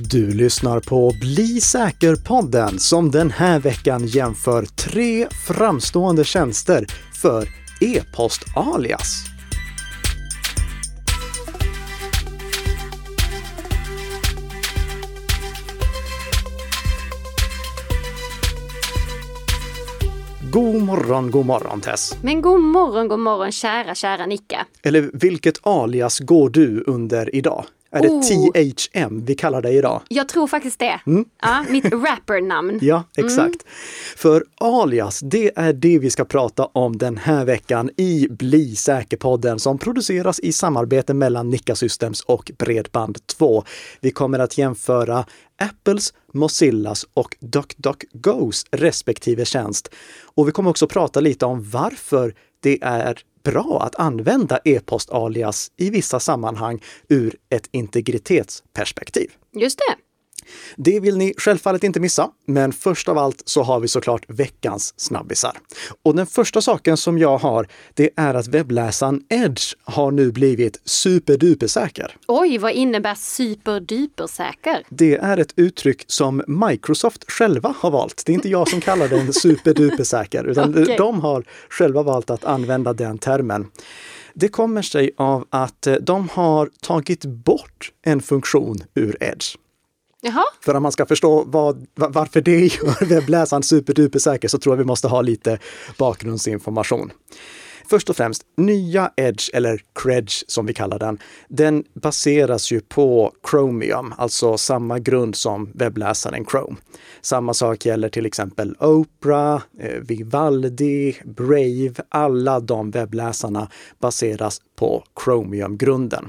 Du lyssnar på Bli säker-podden som den här veckan jämför tre framstående tjänster för e-post-alias. God morgon, god morgon Tess! Men god morgon, god morgon kära, kära Nicka. Eller vilket alias går du under idag? Är det Oh. THM vi kallar dig idag? Jag tror faktiskt det. Ja, mitt rappernamn. Ja, exakt. För alias, det är det vi ska prata om den här veckan i Bli säker-podden som produceras i samarbete mellan Nicka Systems och Bredband2. Vi kommer att jämföra Apples, Mozillas och DuckDuckGos respektive tjänst. Och vi kommer också prata lite om varför det är bra att använda e-post-alias i vissa sammanhang ur ett integritetsperspektiv. Just det. Det vill ni självfallet inte missa, men först av allt så har vi såklart veckans snabbisar. Och den första saken som jag har, det är att webbläsaren Edge har nu blivit superdupersäker. Oj, vad innebär superdupersäker? Det är ett uttryck som Microsoft själva har valt. Det är inte jag som kallar den superdupersäker, utan Okej. de har själva valt att använda den termen. Det kommer sig av att eh, de har tagit bort en funktion ur Edge. Jaha, För om man ska förstå vad, varför det gör webbläsaren superduper säker så tror jag vi måste ha lite bakgrundsinformation. Först och främst, nya Edge, eller Credge som vi kallar den, den baseras ju på Chromium, alltså samma grund som webbläsaren Chrome. Samma sak gäller till exempel Opera, eh, Vivaldi, Brave, alla de webbläsarna baseras på Chromium-grunden.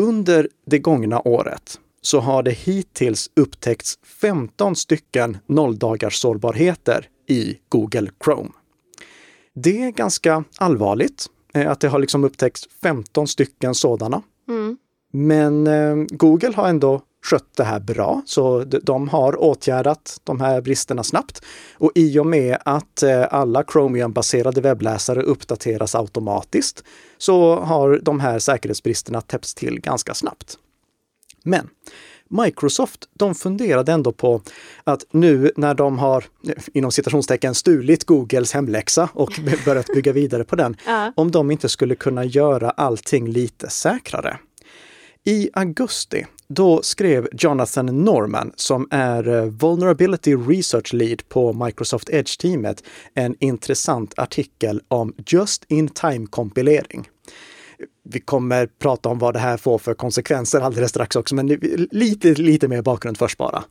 Under det gångna året så har det hittills upptäckts 15 stycken nolldagars sårbarheter i Google Chrome. Det är ganska allvarligt eh, att det har liksom upptäckts 15 stycken sådana. Men eh, Google har ändå skött det här bra, så de- de har åtgärdat de här bristerna snabbt. Och i och med att eh, alla Chromium-baserade webbläsare uppdateras automatiskt så har de här säkerhetsbristerna täppts till ganska snabbt. Men Microsoft, de funderade ändå på att nu när de har, inom citationstecken, stulit Googles hemläxa och börjat bygga vidare på den, Ja. om de inte skulle kunna göra allting lite säkrare. I augusti, då skrev Jonathan Norman, som är eh, Vulnerability Research Lead på Microsoft Edge-teamet, en intressant artikel om Just-in-Time-kompilering. Vi kommer prata om vad det här får för konsekvenser alldeles strax också, men lite, lite mer bakgrund först bara.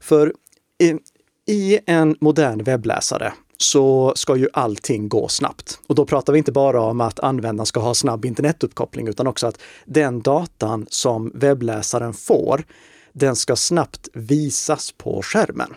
För i, i en modern webbläsare så ska ju allting gå snabbt. Och då pratar vi inte bara om att användaren ska ha snabb internetuppkoppling, utan också att den datan som webbläsaren får, den ska snabbt visas på skärmen.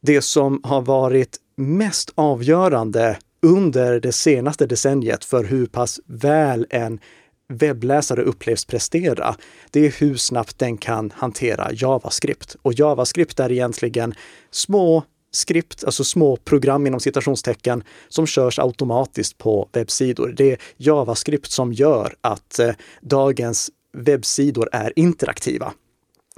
Det som har varit mest avgörande under det senaste decenniet för hur pass väl en webbläsare upplevs prestera, det är hur snabbt den kan hantera JavaScript. Och JavaScript är egentligen små skript, alltså små program inom citationstecken, som körs automatiskt på webbsidor. Det är JavaScript som gör att eh, dagens webbsidor är interaktiva.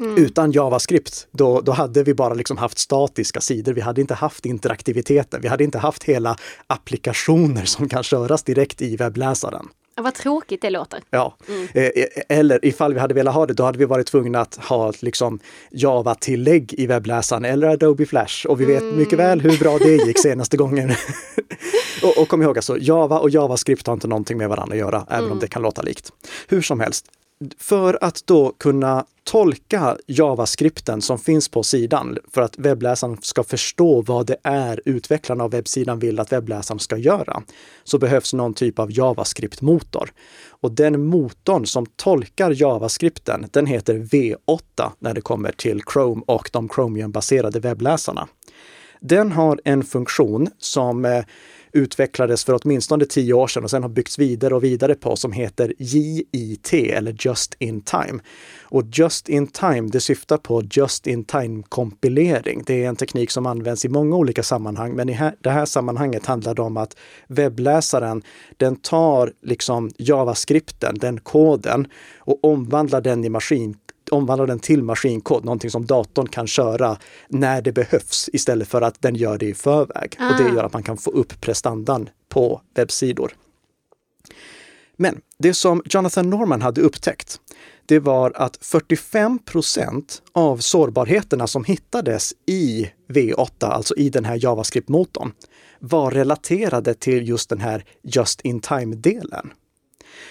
Utan JavaScript, då, då hade vi bara liksom haft statiska sidor. Vi hade inte haft interaktiviteten. Vi hade inte haft hela applikationer som kan köras direkt i webbläsaren. Ja, vad tråkigt det låter. Ja. Eh, Eller ifall vi hade velat ha det, då hade vi varit tvungna att ha liksom Java-tillägg i webbläsaren eller Adobe Flash. Och vi vet mycket väl hur bra det gick senaste gången. och, och kom ihåg, alltså, Java och JavaScript har inte någonting med varandra att göra, även om det kan låta likt. Hur som helst, för att då kunna tolka JavaScripten som finns på sidan för att webbläsaren ska förstå vad det är utvecklarna av webbsidan vill att webbläsaren ska göra, så behövs någon typ av JavaScript-motor. Och den motorn som tolkar JavaScripten, den heter V8 när det kommer till Chrome och de Chromium-baserade webbläsarna. Den har en funktion som eh, utvecklades för åtminstone tio år sedan och sen har byggts vidare och vidare på som heter JIT eller Just in Time. Och Just in Time, det syftar på Just in Time kompilering. Det är en teknik som används i många olika sammanhang, men i här, det här sammanhanget handlar det om att webbläsaren, den tar liksom JavaScripten, den koden och omvandlar den i maskin omvandla den till maskinkod, någonting som datorn kan köra när det behövs istället för att den gör det i förväg. Ah. Och det ah. gör att man kan få upp prestandan på webbsidor. Men det som Jonathan Norman hade upptäckt, det var att 45 procent av sårbarheterna som hittades i V8, alltså i den här JavaScript-motorn, var relaterade till just den här just-in-time-delen.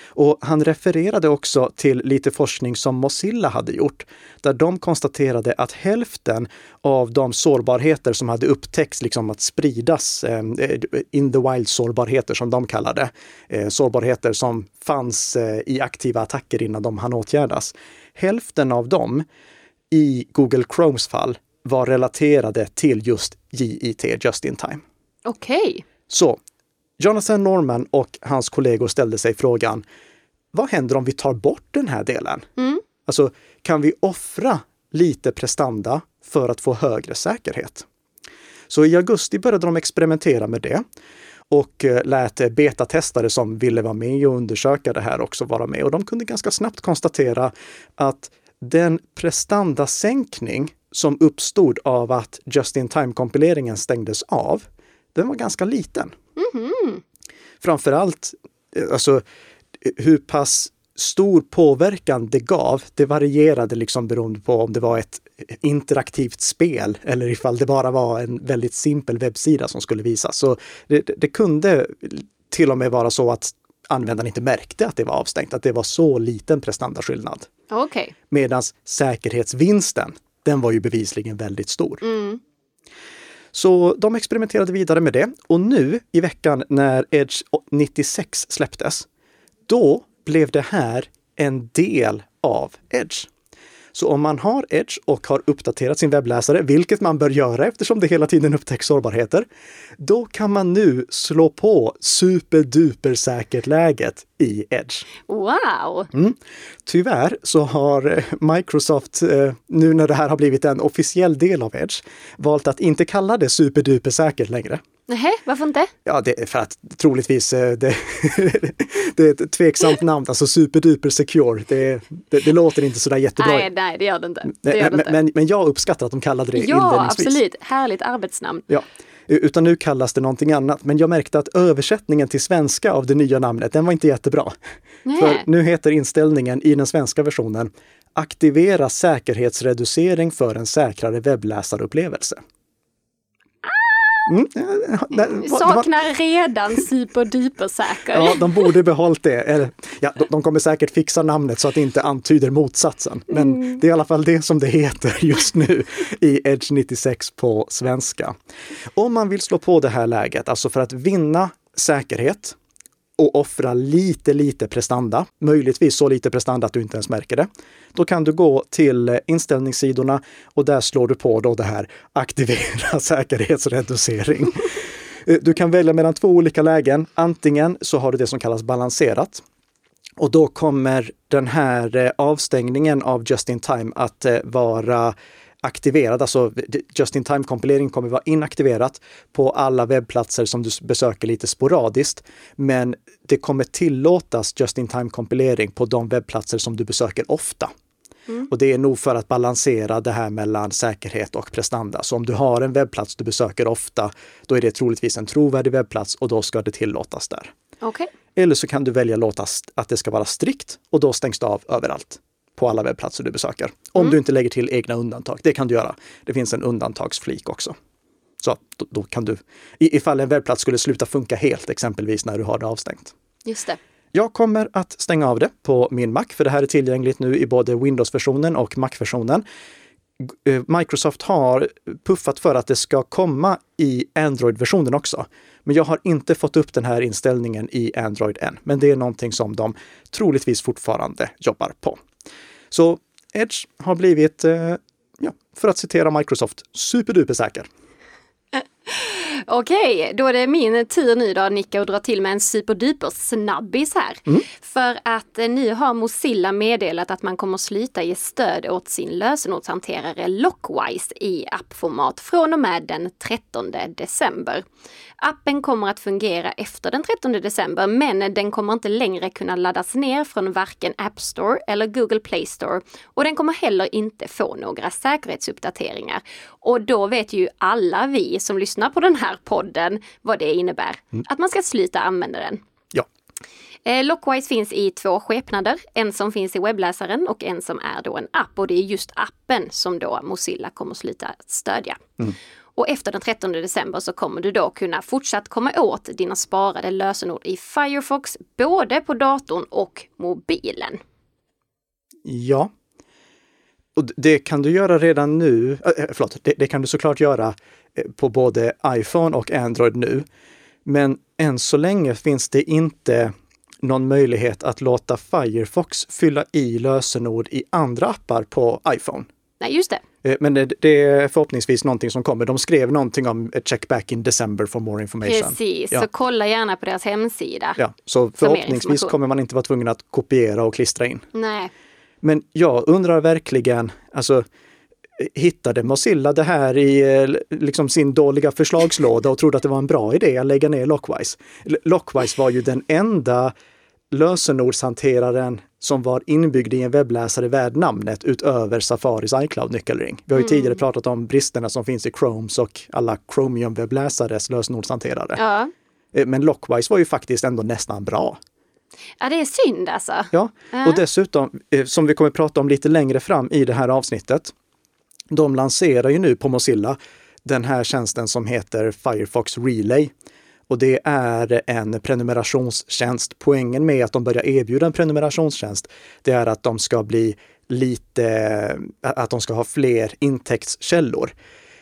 Och han refererade också till lite forskning som Mozilla hade gjort, där de konstaterade att hälften av de sårbarheter som hade upptäckts liksom att spridas, eh, in the wild sårbarheter som de kallade, eh, sårbarheter som fanns eh, i aktiva attacker innan de hann åtgärdas. Hälften av dem i Google Chromes fall var relaterade till just JIT, Just in Time. Okej. Okay. Så Jonathan Norman och hans kollegor ställde sig frågan, vad händer om vi tar bort den här delen? Mm. Alltså, kan vi offra lite prestanda för att få högre säkerhet? Så i augusti började de experimentera med det och eh, lät betatestare som ville vara med och undersöka det här också vara med. Och de kunde ganska snabbt konstatera att den prestandasänkning som uppstod av att just-in-time-kompileringen stängdes av, den var ganska liten. Mm -hmm. Framförallt, eh, alltså hur pass stor påverkan det gav, det varierade liksom beroende på om det var ett interaktivt spel eller ifall det bara var en väldigt simpel webbsida som skulle visas. Så det, det kunde till och med vara så att användaren inte märkte att det var avstängt, att det var så liten prestandaskillnad. Okay. Medan säkerhetsvinsten, den var ju bevisligen väldigt stor. Mm. Så de experimenterade vidare med det och nu i veckan när Edge 96 släpptes, då blev det här en del av Edge. Så om man har Edge och har uppdaterat sin webbläsare, vilket man bör göra eftersom det hela tiden upptäcks sårbarheter, då kan man nu slå på superduper säkert läget i Edge. Wow! Mm. Tyvärr så har eh, Microsoft, eh, nu när det här har blivit en officiell del av Edge, valt att inte kalla det superduper säkert längre. Nej, varför inte? Ja, det är för att troligtvis eh, det, det är ett tveksamt namn, alltså superduper secure. Det, det, det låter inte sådär jättebra. Nej, nej, det gör det inte. Det gör men, inte. Men, men, jag uppskattar att de kallade det ja, inledningsvis. Ja, absolut. Härligt arbetsnamn. Ja. Utan nu kallas det någonting annat. Men jag märkte att översättningen till svenska av det nya namnet, den var inte jättebra. Nej. För nu heter inställningen i den svenska versionen Aktivera säkerhetsreducering för en säkrare webbläsarupplevelse. Mm. Saknar redan superdupersäker. ja, de borde behållit det. Eller, ja, de, de, kommer säkert fixa namnet så att det inte antyder motsatsen. Men mm. det är i alla fall det som det heter just nu i Edge 96 på svenska. Om man vill slå på det här läget, alltså för att vinna säkerhet och offra lite, lite prestanda, möjligtvis så lite prestanda att du inte ens märker det. Då kan du gå till inställningssidorna och där slår du på då det här aktivera säkerhetsreducering. Eh, du kan välja mellan två olika lägen. Antingen så har du det som kallas balanserat. Och då kommer den här eh, avstängningen av just in time att eh, vara aktiverad, alltså just-in-time-kompilering kommer vara inaktiverat på alla webbplatser som du besöker lite sporadiskt. Men det kommer tillåtas just-in-time-kompilering på de webbplatser som du besöker ofta. Mm. Och det är nog för att balansera det här mellan säkerhet och prestanda. Så om du har en webbplats du besöker ofta, då är det troligtvis en trovärdig webbplats och då ska det tillåtas där. Okay. Eller så kan du välja låta att det ska vara strikt och då stängs det av överallt på alla webbplatser du besöker. Om mm. du inte lägger till egna undantag. Det kan du göra. Det finns en undantagsflik också. Så då, då, kan du, ifall en webbplats skulle sluta funka helt, exempelvis när du har det avstängt. Just det. Jag kommer att stänga av det på min Mac, för det här är tillgängligt nu i både Windows-versionen och Mac-versionen. Eh, Microsoft har puffat för att det ska komma i Android-versionen också. Men jag har inte fått upp den här inställningen i Android än. Men det är någonting som de troligtvis fortfarande jobbar på. Så Edge har blivit, eh, ja, för att citera Microsoft, superduper säker. Okej, då är det min tur nu då Nicka att dra till med en superduper snabbis här. Mm. För att eh, nu har Mozilla meddelat att man kommer sluta ge stöd åt sin lösenordshanterare Lockwise i appformat från och med den 13 december. Appen kommer att fungera efter den 13 december men den kommer inte längre kunna laddas ner från varken App Store eller Google Play Store och den kommer heller inte få några säkerhetsuppdateringar. Och då vet ju alla vi som lyssnar på den här podden vad det innebär. Mm. Att man ska sluta använda den. Ja. Eh, Lockwise finns i två skepnader, en som finns i webbläsaren och en som är då en app och det är just appen som då Mozilla kommer sluta stödja. Mm. Och efter den 13 december så kommer du då kunna fortsatt komma åt dina sparade lösenord i Firefox både på datorn och mobilen. Ja. Och det kan du göra redan nu. Äh, äh, förlåt, det, det kan du såklart göra eh, på både iPhone och Android nu. Men än så länge finns det inte någon möjlighet att låta Firefox fylla i lösenord i andra appar på iPhone. Nej, just det. Eh, men det, är förhoppningsvis någonting som kommer. De skrev någonting om check back in December for more information. Precis, ja. så kolla gärna på deras hemsida. Ja, så förhoppningsvis kommer man inte vara tvungen att kopiera och klistra in. Nej. Men jag undrar verkligen, alltså hittade Mozilla det här i eh, liksom sin dåliga förslagslåda och trodde att det var en bra idé att lägga ner Lockwise. Lockwise var ju den enda lösenordshanteraren som var inbyggd i en webbläsare värd namnet utöver Safaris iCloud-nyckelring. Vi har ju mm. tidigare pratat om bristerna som finns i Chromes och alla Chromium-webbläsares lösenordshanterare. Ja. Eh, men Lockwise var ju faktiskt ändå nästan bra. Ja, det är synd alltså. Ja, och dessutom, eh, som vi kommer prata om lite längre fram i det här avsnittet, de lanserar ju nu på Mozilla den här tjänsten som heter Firefox Relay. Och det är en prenumerationstjänst. Poängen med att de börjar erbjuda en prenumerationstjänst, det är att de ska bli lite, att de ska ha fler intäktskällor.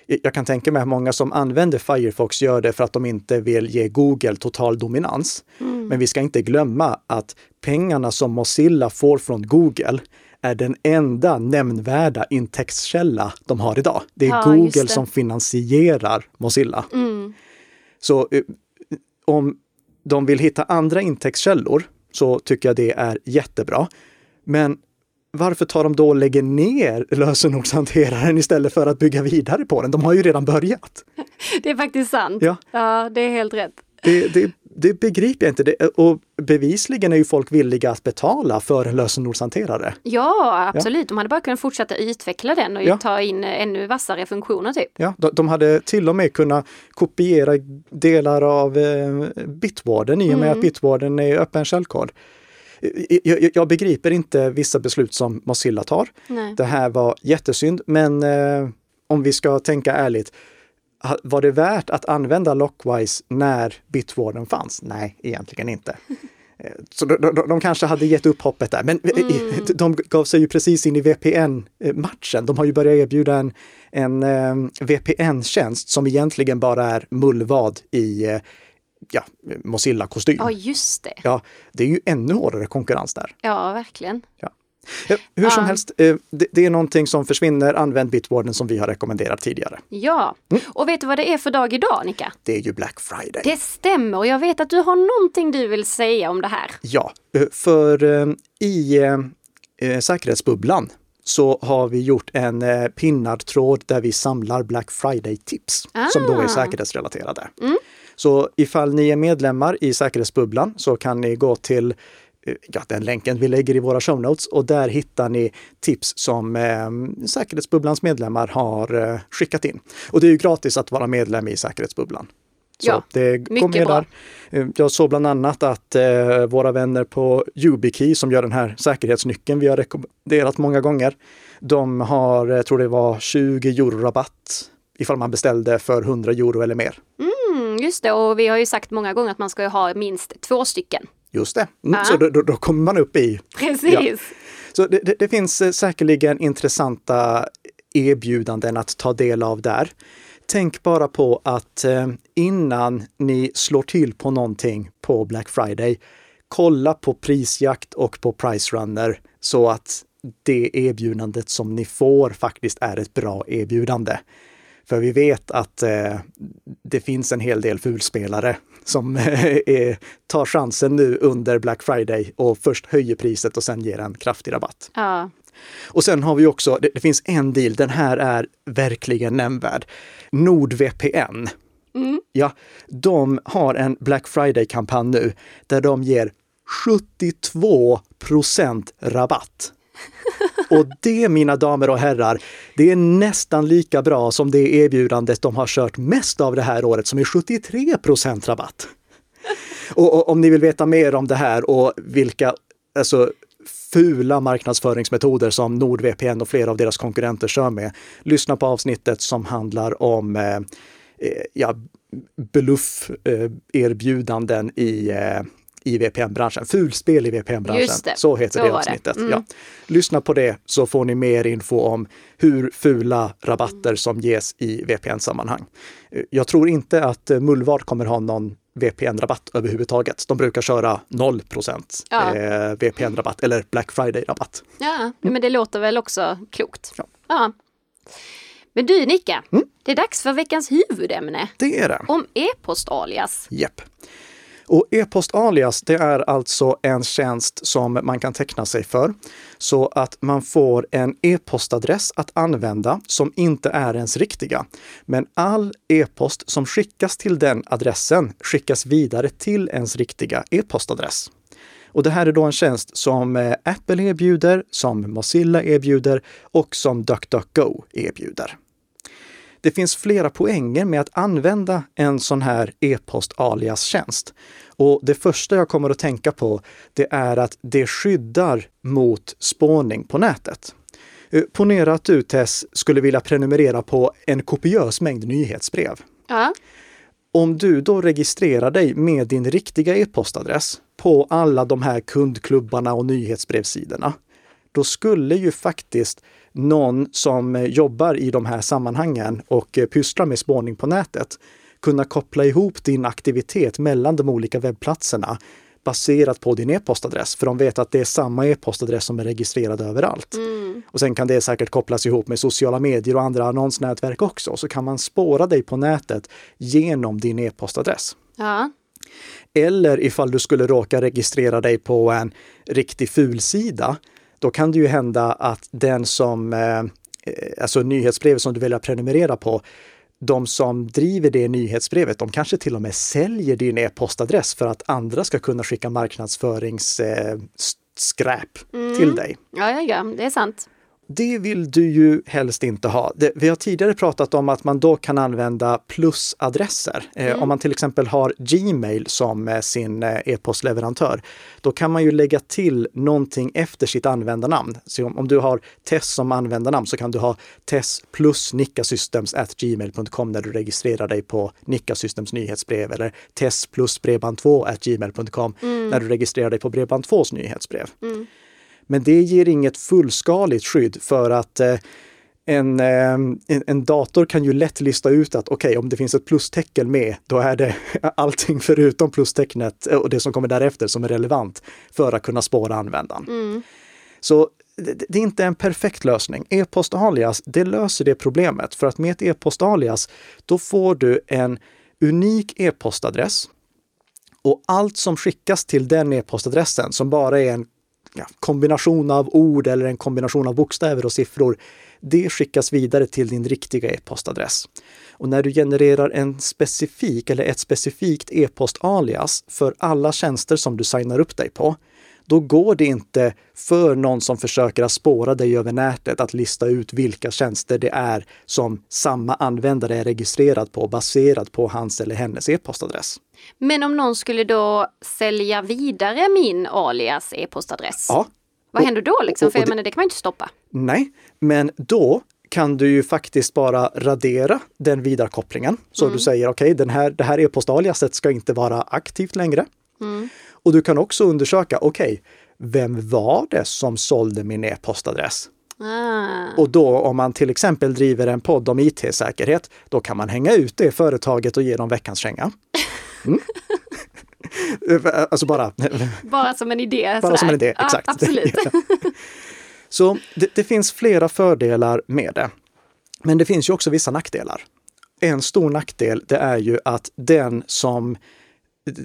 Jag kan tänka mig att många som använder Firefox gör det för att de inte vill ge Google total dominans. Mm. Men vi ska inte glömma att pengarna som Mozilla får från Google, är den enda nämnvärda intäktskälla de har idag. Det är ja, Google det. som finansierar Mozilla. Mm. Så eh, om de vill hitta andra intäktskällor så tycker jag det är jättebra. Men varför tar de då och lägger ner lösenordshanteraren istället för att bygga vidare på den? De har ju redan börjat. Det är faktiskt sant. Ja, ja det är helt rätt. Det, det, det begriper jag inte. Det, och bevisligen är ju folk villiga att betala för en lösenordshanterare. Ja, absolut. Ja. De hade bara kunnat fortsätta utveckla den och ja. ta in ännu vassare funktioner. typ. Ja, de, hade till och med kunnat kopiera delar av eh, Bitwarden i och med mm. att Bitwarden är öppen källkod. Jag, jag, begriper inte vissa beslut som Mozilla tar. Nej. Det här var jättesynd, men eh, om vi ska tänka ärligt, var det värt att använda Lockwise när Bitwarden fanns? Nej, egentligen inte. Eh, så de, de, de, kanske hade gett upp hoppet där, men mm. de gav sig ju precis in i VPN-matchen. De har ju börjat erbjuda en, en um, eh, VPN-tjänst som egentligen bara är mullvad i uh, ja, Mozilla-kostym. Ja, just det. Ja, det är ju ännu hårdare konkurrens där. Ja, verkligen. Ja. Hur som helst, eh, det är någonting som försvinner. Använd Bitwarden som vi har rekommenderat tidigare. Ja, mm. och vet du vad det är för dag idag, Nika? Det är ju Black Friday. Det stämmer och jag vet att du har någonting du vill säga om det här. Ja, eh, för eh, i säkerhetsbubblan så har vi gjort en pinnad tråd där vi samlar Black Friday-tips ah. som då är ah. säkerhetsrelaterade. Mm. Så ifall ni är medlemmar i säkerhetsbubblan så kan ni gå till Eh, ja, den länken vi lägger i våra show notes och där hittar ni tips som eh, Säkerhetsbubblans medlemmar har eh, skickat in. Och det är ju gratis att vara medlem i Säkerhetsbubblan. Så ja, det mycket bra. Där. Eh, jag såg bland annat att eh, våra vänner på YubiKey som gör den här säkerhetsnyckeln vi har rekommenderat många gånger. De har, jag tror det var 20 euro rabatt ifall man beställde för 100 euro eller mer. Mm, just det, och vi har ju sagt många gånger att man ska ha minst två stycken. Just det, mm, så då, då, då, kommer man upp i... Precis! Ja. Så det, det, det, finns eh, säkerligen intressanta erbjudanden att ta del av där. Tänk bara på att eh, innan ni slår till på någonting på Black Friday, kolla på prisjakt och på Price Runner så att det erbjudandet som ni får faktiskt är ett bra erbjudande. För vi vet att eh, det finns en hel del fulspelare som eh, tar chansen nu under Black Friday och först höjer priset och sen ger en kraftig rabatt. Ja. Och sen har vi också, det, det finns en deal, den här är verkligen nämnvärd. NordVPN. Mm. Ja, de har en Black Friday-kampanj nu där de ger 72% rabatt. Och det, mina damer och herrar, det är nästan lika bra som det erbjudandet de har kört mest av det här året som är 73 rabatt. Och, och, om ni vill veta mer om det här och vilka alltså, fula marknadsföringsmetoder som NordVPN och flera av deras konkurrenter kör med, lyssna på avsnittet som handlar om eh, eh ja, bluff-erbjudanden eh, i eh, i VPN-branschen, fulspel i VPN-branschen. Så heter så det avsnittet. Mm. Ja. Lyssna på det så får ni mer info om hur fula rabatter som ges i VPN-sammanhang. Jag tror inte att Mullvad kommer ha någon VPN-rabatt överhuvudtaget. De brukar köra 0 ja. eh, VPN-rabatt eller Black Friday-rabatt. Ja, men det låter väl också klokt. Ja. ja. Men du Nicka, mm? det är dags för veckans huvudämne. Det är det. Om e-post-alias. Japp. Och e-post-alias, det är alltså en tjänst som man kan teckna sig för så att man får en e-postadress att använda som inte är ens riktiga. Men all e-post som skickas till den adressen skickas vidare till ens riktiga e-postadress. Och det här är då en tjänst som eh, Apple erbjuder, som Mozilla erbjuder och som DuckDuckGo erbjuder. Det finns flera poänger med att använda en sån här e-post alias-tjänst. Och det första jag kommer att tänka på, det är att det skyddar mot spårning på nätet. Eh, ponera att du Tess skulle vilja prenumerera på en kopiös mängd nyhetsbrev. Ja. Om du då registrerar dig med din riktiga e-postadress på alla de här kundklubbarna och nyhetsbrevsidorna, då skulle ju faktiskt någon som jobbar i de här sammanhangen och pysslar med spårning på nätet kunna koppla ihop din aktivitet mellan de olika webbplatserna baserat på din e-postadress, för de vet att det är samma e-postadress som är registrerad överallt. Mm. Och sen kan det säkert kopplas ihop med sociala medier och andra annonsnätverk också, så kan man spåra dig på nätet genom din e-postadress. Ja. Eller ifall du skulle råka registrera dig på en riktig fulsida, då kan det ju hända att den som, eh, alltså nyhetsbrevet som du väljer att prenumerera på, de som driver det nyhetsbrevet, de kanske till och med säljer din e-postadress för att andra ska kunna skicka marknadsföringsskräp eh, mm. till dig. Ja, ja, ja, det är sant. Det vill du ju helst inte ha. Det, vi har tidigare pratat om att man då kan använda plusadresser. Eh, mm. om man till exempel har Gmail som eh, sin eh, e-postleverantör, då kan man ju lägga till någonting efter sitt användarnamn. Så om, om du har Tess som användarnamn så kan du ha Tess plus nickasystems@gmail.com när du registrerar dig på Nicka Systems nyhetsbrev eller Tess plus bredband2 gmail.com mm. när du registrerar dig på Bredband2s nyhetsbrev. Mm. Men det ger inget fullskaligt skydd för att eh, en, eh, en, en, dator kan ju lätt lista ut att okej, okay, om det finns ett plustecken med, då är det allting förutom plustecknet och det som kommer därefter som är relevant för att kunna spåra användaren. Mm. Så det, det, är inte en perfekt lösning. E-post-alias, det löser det problemet. För att med ett e-post-alias, då får du en unik e-postadress och allt som skickas till den e-postadressen, som bara är en ja, kombination av ord eller en kombination av bokstäver och siffror, det skickas vidare till din riktiga e-postadress. Och när du genererar en specifik eller ett specifikt e-postalias för alla tjänster som du signar upp dig på, då går det inte för någon som försöker att spåra dig över nätet att lista ut vilka tjänster det är som samma användare är registrerad på baserat på hans eller hennes e-postadress. Men om någon skulle då sälja vidare min alias e-postadress? Ja. Vad händer då liksom? För jag menar, det kan man inte stoppa. Nej, men då kan du ju faktiskt bara radera den vidarekopplingen. Så mm. du säger okej, okay, här, det här e-postaliaset ska inte vara aktivt längre. Mm. Och du kan också undersöka, okej, okay, vem var det som sålde min e-postadress? Ah. Och då om man till exempel driver en podd om IT-säkerhet, då kan man hänga ut det företaget och ge dem veckans känga. Mm. alltså bara... Bara som en idé. Bara sådär. som en idé, exakt. Ja, absolut. Så det, det, finns flera fördelar med det. Men det finns ju också vissa nackdelar. en stor nackdel det är ju att den som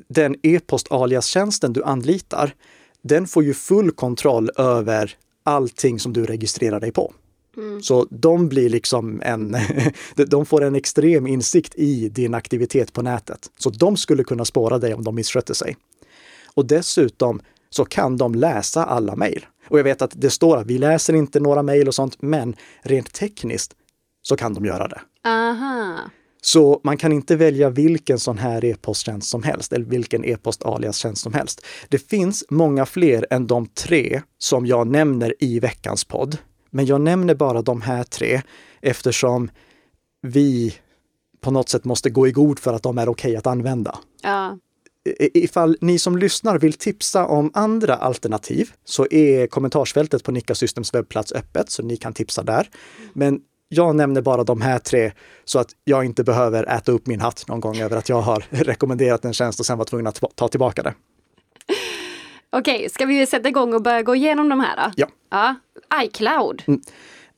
den e-post-alias-tjänsten du anlitar, den får ju full kontroll över allting som du registrerar dig på. Mm. Så de blir liksom en, de får en extrem insikt i din aktivitet på nätet. Så de skulle kunna spåra dig om de missköter sig. Och dessutom så kan de läsa alla mejl. Och jag vet att det står att vi läser inte några mejl och sånt, men rent tekniskt så kan de göra det. Aha. Så man kan inte välja vilken sån här e-posttjänst som helst eller vilken e-post-alias-tjänst som helst. Det finns många fler än de tre som jag nämner i veckans podd. Men jag nämner bara de här tre eftersom vi på något sätt måste gå i god för att de är okej okay att använda. Ja. Ifall ni som lyssnar vill tipsa om andra alternativ så är kommentarsfältet på Nika Systems webbplats öppet så ni kan tipsa där. Men jag nämner bara de här tre så att jag inte behöver äta upp min hatt någon gång över att jag har rekommenderat en tjänst och sen var tvungen att ta tillbaka det. Okej, ska vi sätta igång och börja gå igenom de här då? Ja. ja. iCloud. Mm.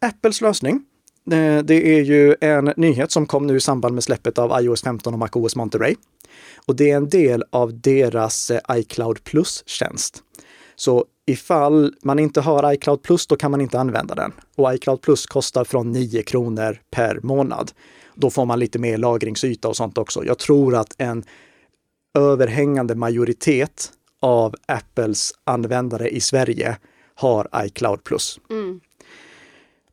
Apples lösning. Eh, det är ju en nyhet som kom nu i samband med släppet av iOS 15 och MacOS Monterey. Och det är en del av deras eh, iCloud Plus-tjänst. Så ifall man inte har iCloud Plus, då kan man inte använda den. Och iCloud Plus kostar från 9 kronor per månad. Då får man lite mer lagringsyta och sånt också. Jag tror att en överhängande majoritet av Apples användare i Sverige har iCloud Plus. Mm.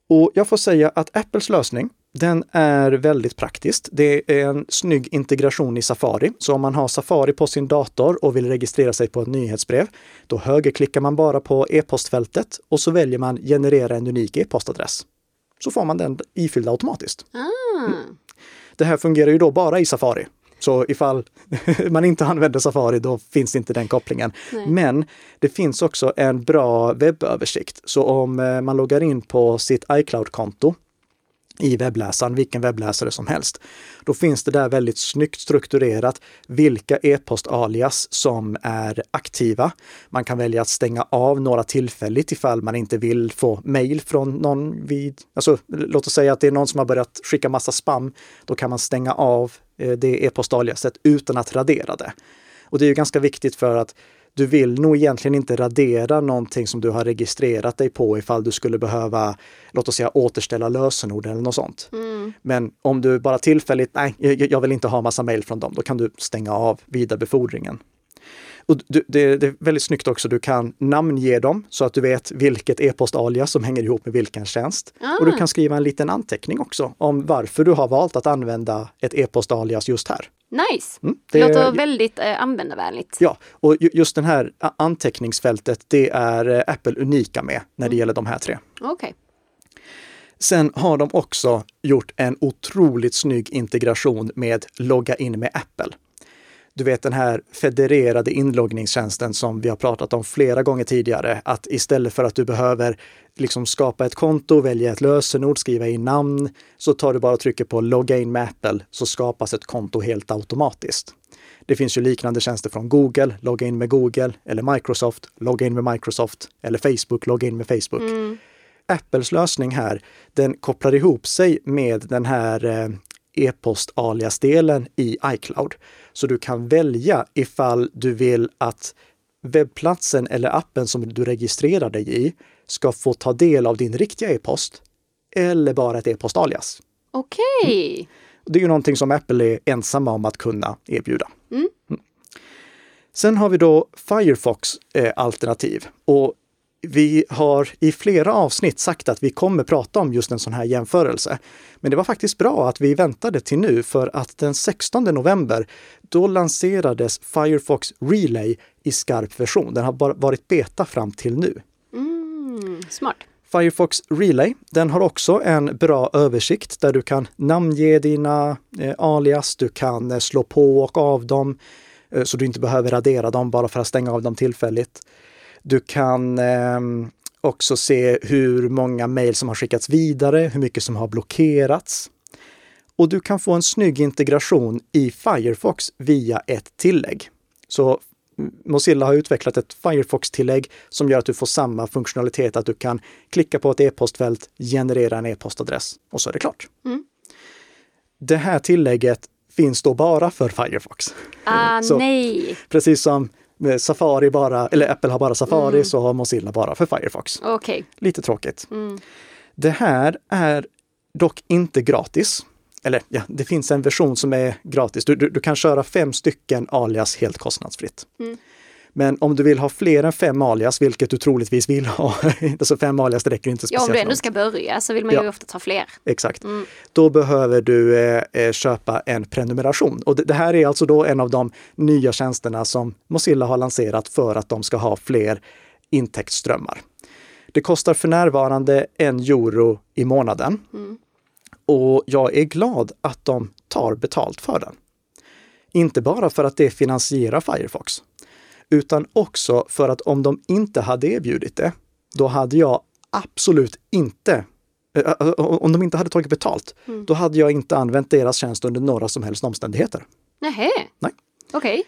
Och jag får säga att Apples lösning, den är väldigt praktisk. Det är en snygg integration i Safari. Så om man har Safari på sin dator och vill registrera sig på ett nyhetsbrev, då högerklickar man bara på e-postfältet och så väljer man generera en unik e-postadress. Så får man den ifylld automatiskt. Mm. Det här fungerar ju då bara i Safari. Så ifall man inte använder Safari, då finns inte den kopplingen. Nej. Men det finns också en bra webböversikt. Så om eh, man loggar in på sitt iCloud-konto i webbläsaren, vilken webbläsare som helst. Då finns det där väldigt snyggt strukturerat vilka e-postalias som är aktiva. Man kan välja att stänga av några tillfälligt ifall man inte vill få mejl från någon vid, alltså låt oss säga att det är någon som har börjat skicka massa spam. Då kan man stänga av eh, det e-postaliaset utan att radera det. Och det är ju ganska viktigt för att du vill nog egentligen inte radera någonting som du har registrerat dig på ifall du skulle behöva, låt oss säga återställa lösenord eller något sånt. Mm. Men om du bara tillfälligt, nej, jag vill inte ha massa mejl från dem, då kan du stänga av vidarebefordringen. Och det, det, är väldigt snyggt också, du kan namnge dem så att du vet vilket e-post-alias som hänger ihop med vilken tjänst. Ah. Och du kan skriva en liten anteckning också om varför du har valt att använda ett e-post-alias just här. Nice! Mm, det låter väldigt eh, användarvänligt. Ja, och just det här anteckningsfältet, det är eh, Apple unika med när det mm. gäller de här tre. Okay. Sen har de också gjort en otroligt snygg integration med logga in med Apple du vet den här federerade inloggningstjänsten som vi har pratat om flera gånger tidigare, att istället för att du behöver liksom skapa ett konto, välja ett lösenord, skriva in namn, så tar du bara och trycker på logga in med Apple så skapas ett konto helt automatiskt. Det finns ju liknande tjänster från Google, logga in med Google, eller Microsoft, logga in med Microsoft, eller Facebook, logga in med Facebook. Mm. Apples lösning här, den kopplar ihop sig med den här eh, e-post-alias-delen i iCloud. Så du kan välja ifall du vill att webbplatsen eller appen som du registrerar dig i ska få ta del av din riktiga e-post eller bara ett e-post-alias. Okej. Okay. Mm. Det är ju någonting som Apple är ensamma om att kunna erbjuda. Mm. Mm. Sen har vi då Firefox eh, alternativ och vi har i flera avsnitt sagt att vi kommer prata om just en sån här jämförelse. Men det var faktiskt bra att vi väntade till nu för att den 16 november, då lanserades Firefox Relay i skarp version. Den har bara varit beta fram till nu. Mm, smart. Firefox Relay, den har också en bra översikt där du kan namnge dina eh, alias, du kan eh, slå på och av dem eh, så du inte behöver radera dem bara för att stänga av dem tillfälligt. Du kan eh, också se hur många mejl som har skickats vidare, hur mycket som har blockerats. Och du kan få en snygg integration i Firefox via ett tillägg. Så Mozilla har utvecklat ett Firefox-tillägg som gör att du får samma funktionalitet, att du kan klicka på ett e-postfält, generera en e-postadress och så är det klart. Mm. Det här tillägget finns då bara för Firefox. Ah, Så- nej. Precis som Safari bara, eller Apple har bara Safari så har Mozilla bara för Firefox. Okej. Lite tråkigt. Mm. Det här är dock inte gratis. Eller ja, det finns en version som är gratis. Du, du, du kan köra fem stycken alias helt kostnadsfritt. Mm. Men om du vill ha fler än fem alias, vilket du troligtvis vill ha, alltså fem alias räcker inte Ja, speciellt om du ändå ska börja så vill man ju Ja. ofta ta fler. Exakt. Mm. Då behöver du eh, eh, köpa en prenumeration. Och det, det här är alltså då en av de nya tjänsterna som Mozilla har lanserat för att de ska ha fler intäktsströmmar. Det kostar för närvarande en euro i månaden. Mm. Och jag är glad att de tar betalt för den. Inte bara för att det finansierar Firefox, utan också för att om de inte hade erbjudit det, då hade jag absolut inte eh, eh, om de inte hade tagit betalt, Mm. då hade jag inte använt deras tjänst under några som helst omständigheter. Nähä. Nej. Okej.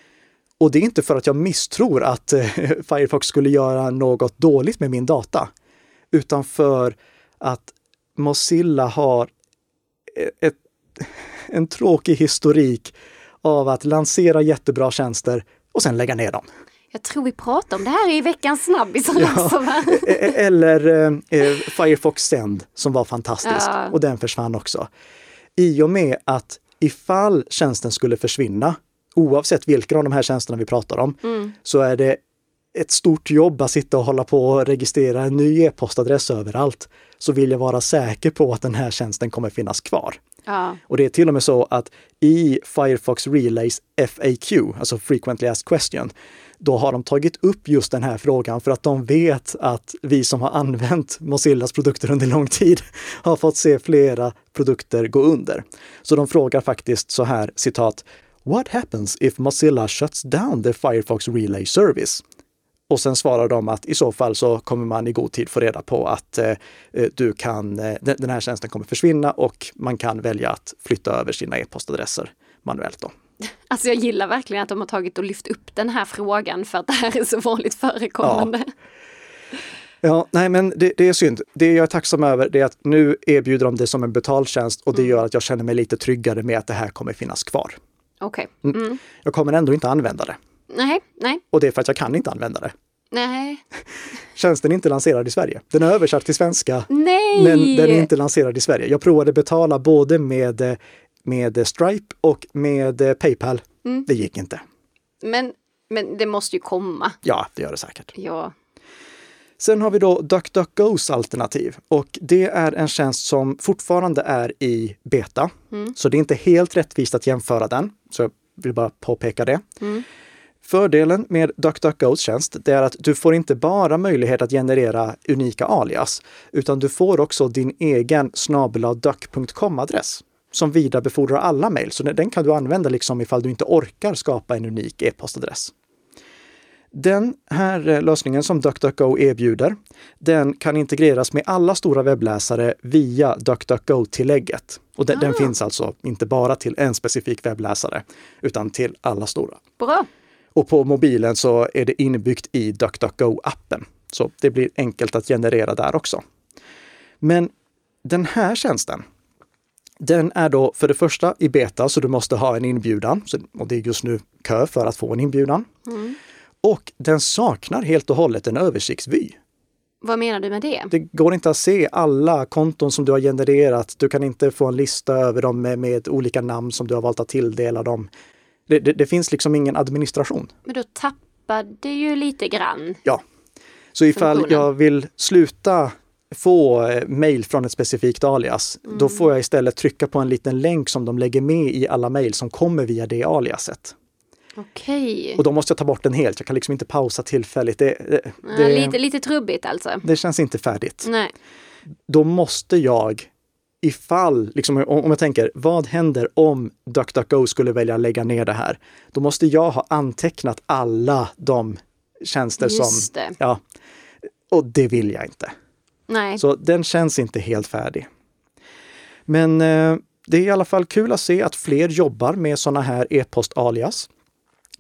Och det är inte för att jag misstror att eh, Firefox skulle göra något dåligt med min data, utan för att Mozilla har ett, en tråkig historik av att lansera jättebra tjänster och sen lägga ner dem. Jag tror vi pratar om det här i veckans snabbisar Ja. också va? E- e- Eller eh, eh, Firefox Send som var fantastisk Ja. och den försvann också. I och med att ifall tjänsten skulle försvinna, oavsett vilka av de här tjänsterna vi pratar om, Mm. så är det ett stort jobb att sitta och hålla på och registrera en ny e-postadress överallt. Så vill jag vara säker på att den här tjänsten kommer finnas kvar. Ja. Och det är till och med så att i Firefox Relays FAQ, alltså Frequently Asked Question, då har de tagit upp just den här frågan för att de vet att vi som har använt Mozillas produkter under lång tid har fått se flera produkter gå under. Så de frågar faktiskt så här, citat, What happens if Mozilla shuts down the Firefox Relay service? Och sen svarar de att i så fall så kommer man i god tid få reda på att eh, eh du kan, eh, den den här tjänsten kommer försvinna och man kan välja att flytta över sina e-postadresser manuellt. Då. Alltså jag gillar verkligen att de har tagit och lyft upp den här frågan för att det här är så vanligt förekommande. Ja, nej men det, det är synd. Det jag är tacksam över det är att nu erbjuder de det som en betaltjänst och det gör att jag känner mig lite tryggare med att det här kommer finnas kvar. Okej. Mm. Jag kommer ändå inte använda det Nej, nej, och det är för att jag kan inte använda det. nej, Tjänsten är inte lanserad i Sverige. Den är översatt till svenska nej! Men den är inte lanserad i Sverige. Jag provade betala både med, eh, med Stripe och med eh, Paypal. Mm. Det gick inte. men, men det måste ju komma. Ja, det gör det säkert. Ja. Sen har vi då DuckDuckGos alternativ och det är en tjänst som fortfarande är i beta. Mm. Så det är inte helt rättvist att jämföra den. Så jag vill bara påpeka det. Mm. Fördelen med DuckDuckGos tjänst det är att du får inte bara möjlighet att generera unika alias, utan du får också din egen snabeladuck.com-adress som vidarebefordrar alla mejl. Så den den kan du använda liksom ifall du inte orkar skapa en unik e-postadress. Den här eh, lösningen som DuckDuckGo erbjuder, den kan integreras med alla stora webbläsare via DuckDuckGo-tillägget. Och den, den Ah. finns alltså inte bara till en specifik webbläsare, utan till alla stora. Bra. Och på mobilen så är det inbyggt i DuckDuckGo-appen. Så det blir enkelt att generera där också. Men den här tjänsten, den är då för det första i beta, så du måste ha en inbjudan. Och det är just nu kö för att få en inbjudan. Mm. Och den saknar helt och hållet en översiktsvy. Vad menar du med det? Det går inte att se alla konton som du har genererat. Du kan inte få en lista över dem med, med olika namn som du har valt att tilldela dem. Det, det, det finns liksom ingen administration. Men då tappade ju lite grann. Ja. Så ifall jag vill sluta få eh, mejl från ett specifikt alias, då får jag istället trycka på en liten länk som de lägger med i alla mejl som kommer via det aliaset. Okej. Och då måste jag ta bort den helt. Jag kan liksom inte pausa tillfälligt. Det, det, Ja, det, lite, lite trubbigt alltså. det känns inte färdigt. Nej. Då måste jag, ifall, liksom, om jag tänker, vad händer om DuckDuckGo skulle välja lägga ner det här? Då måste jag ha antecknat alla de tjänster som... Just det. Ja, och det vill jag inte. Nej. Så den känns inte helt färdig. Men eh, det är i alla fall kul att se att fler jobbar med sådana här e-post-alias.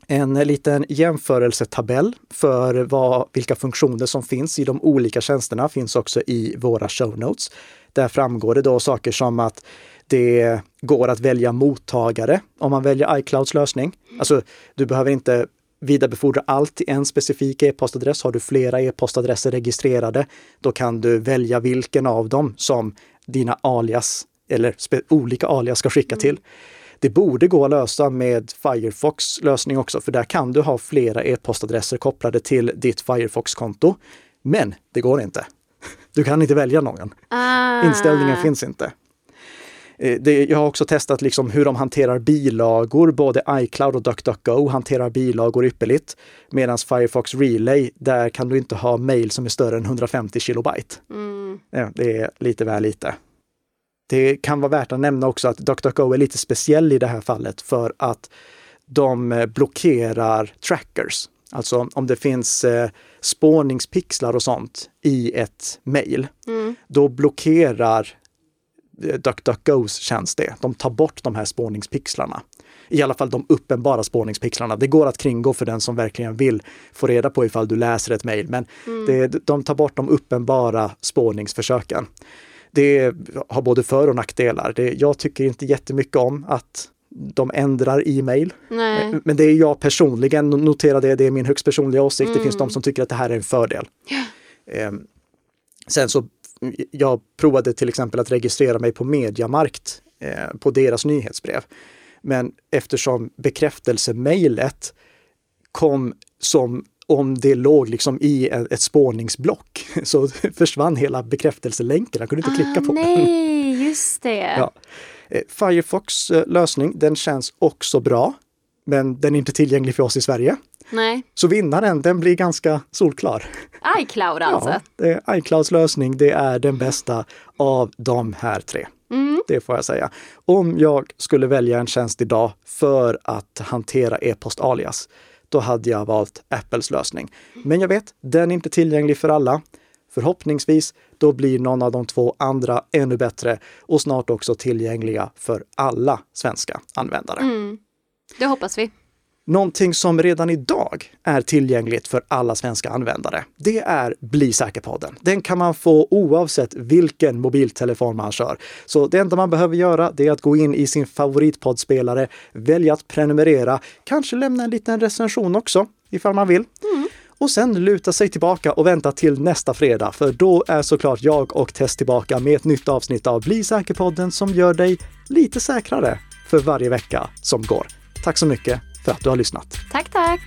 En liten jämförelsetabell för vad, vilka funktioner som finns i de olika tjänsterna finns också i våra show notes. Där framgår det då saker som att Det går att välja mottagare om man väljer iClouds lösning. Alltså, du behöver inte vidarebefordra allt till en specifik e-postadress. Har du flera e-postadresser registrerade, då kan du välja vilken av dem som dina alias eller olika alias ska skicka till. Det borde gå att lösa med Firefox lösning också, för där kan du ha flera e-postadresser kopplade till ditt Firefox-konto. Men det går inte. Du kan inte välja någon. Ah. Inställningen finns inte. Eh, det, jag har också testat liksom hur de hanterar bilagor. Både iCloud och DuckDuckGo hanterar bilagor ypperligt. Medan Firefox Relay, där kan du inte ha mail som är större än 150 kilobyte. Mm. Det är lite väl lite. Det kan vara värt att nämna också att DuckDuckGo är lite speciell i det här fallet för att de eh, blockerar trackers. Alltså om det finns eh, spårningspixlar och sånt i ett mejl, mm. då blockerar DuckDuckGos tjänst det. De tar bort de här spårningspixlarna. I alla fall de uppenbara spårningspixlarna. Det går att kringgå för den som verkligen vill få reda på ifall du läser ett mejl, men mm. det, de tar bort de uppenbara spårningsförsöken det har både för och nackdelar. Det, jag tycker inte jättemycket om att de ändrar e-mail. Nej. Eh, men det är jag personligen, notera det, det är min högst personliga åsikt. Mm. Det finns de mm. som tycker att det här är en fördel. Ehm, sen så, jag provade till exempel att registrera mig på Mediamarkt eh, på deras nyhetsbrev. Men eftersom bekräftelsemejlet kom som om det låg liksom i ett spårningsblock så försvann hela bekräftelselänken. Jag kunde inte ah, klicka på nej, den. Nej, just det. Ja. Eh, Firefox eh, lösning, den känns också bra, men den är inte tillgänglig för oss i Sverige. Nej. Så vinnaren, den blir ganska solklar. iCloud alltså? Ja, iClouds lösning, det är den bästa av de här tre. Mm. Det får jag säga. Om jag skulle välja en tjänst idag för att hantera e-post alias, då hade jag valt Apples lösning. Men jag vet, den är inte tillgänglig för alla. Förhoppningsvis, då blir någon av de två andra ännu bättre och snart också tillgängliga för alla svenska användare. Mm. Det hoppas vi. Någonting som redan idag är tillgängligt för alla svenska användare, det är Bli säker-podden. Den kan man få oavsett vilken mobiltelefon man kör. Så det enda man behöver göra, det är att gå in i sin favoritpoddspelare, välja att prenumerera, kanske lämna en liten recension också, ifall man vill. Mm. Och sen luta sig tillbaka och vänta till nästa fredag, för då är såklart jag och Tess tillbaka med ett nytt avsnitt av Bli säker-podden som gör dig lite säkrare för varje vecka som går. Tack så mycket för att du har lyssnat. Tack, tack!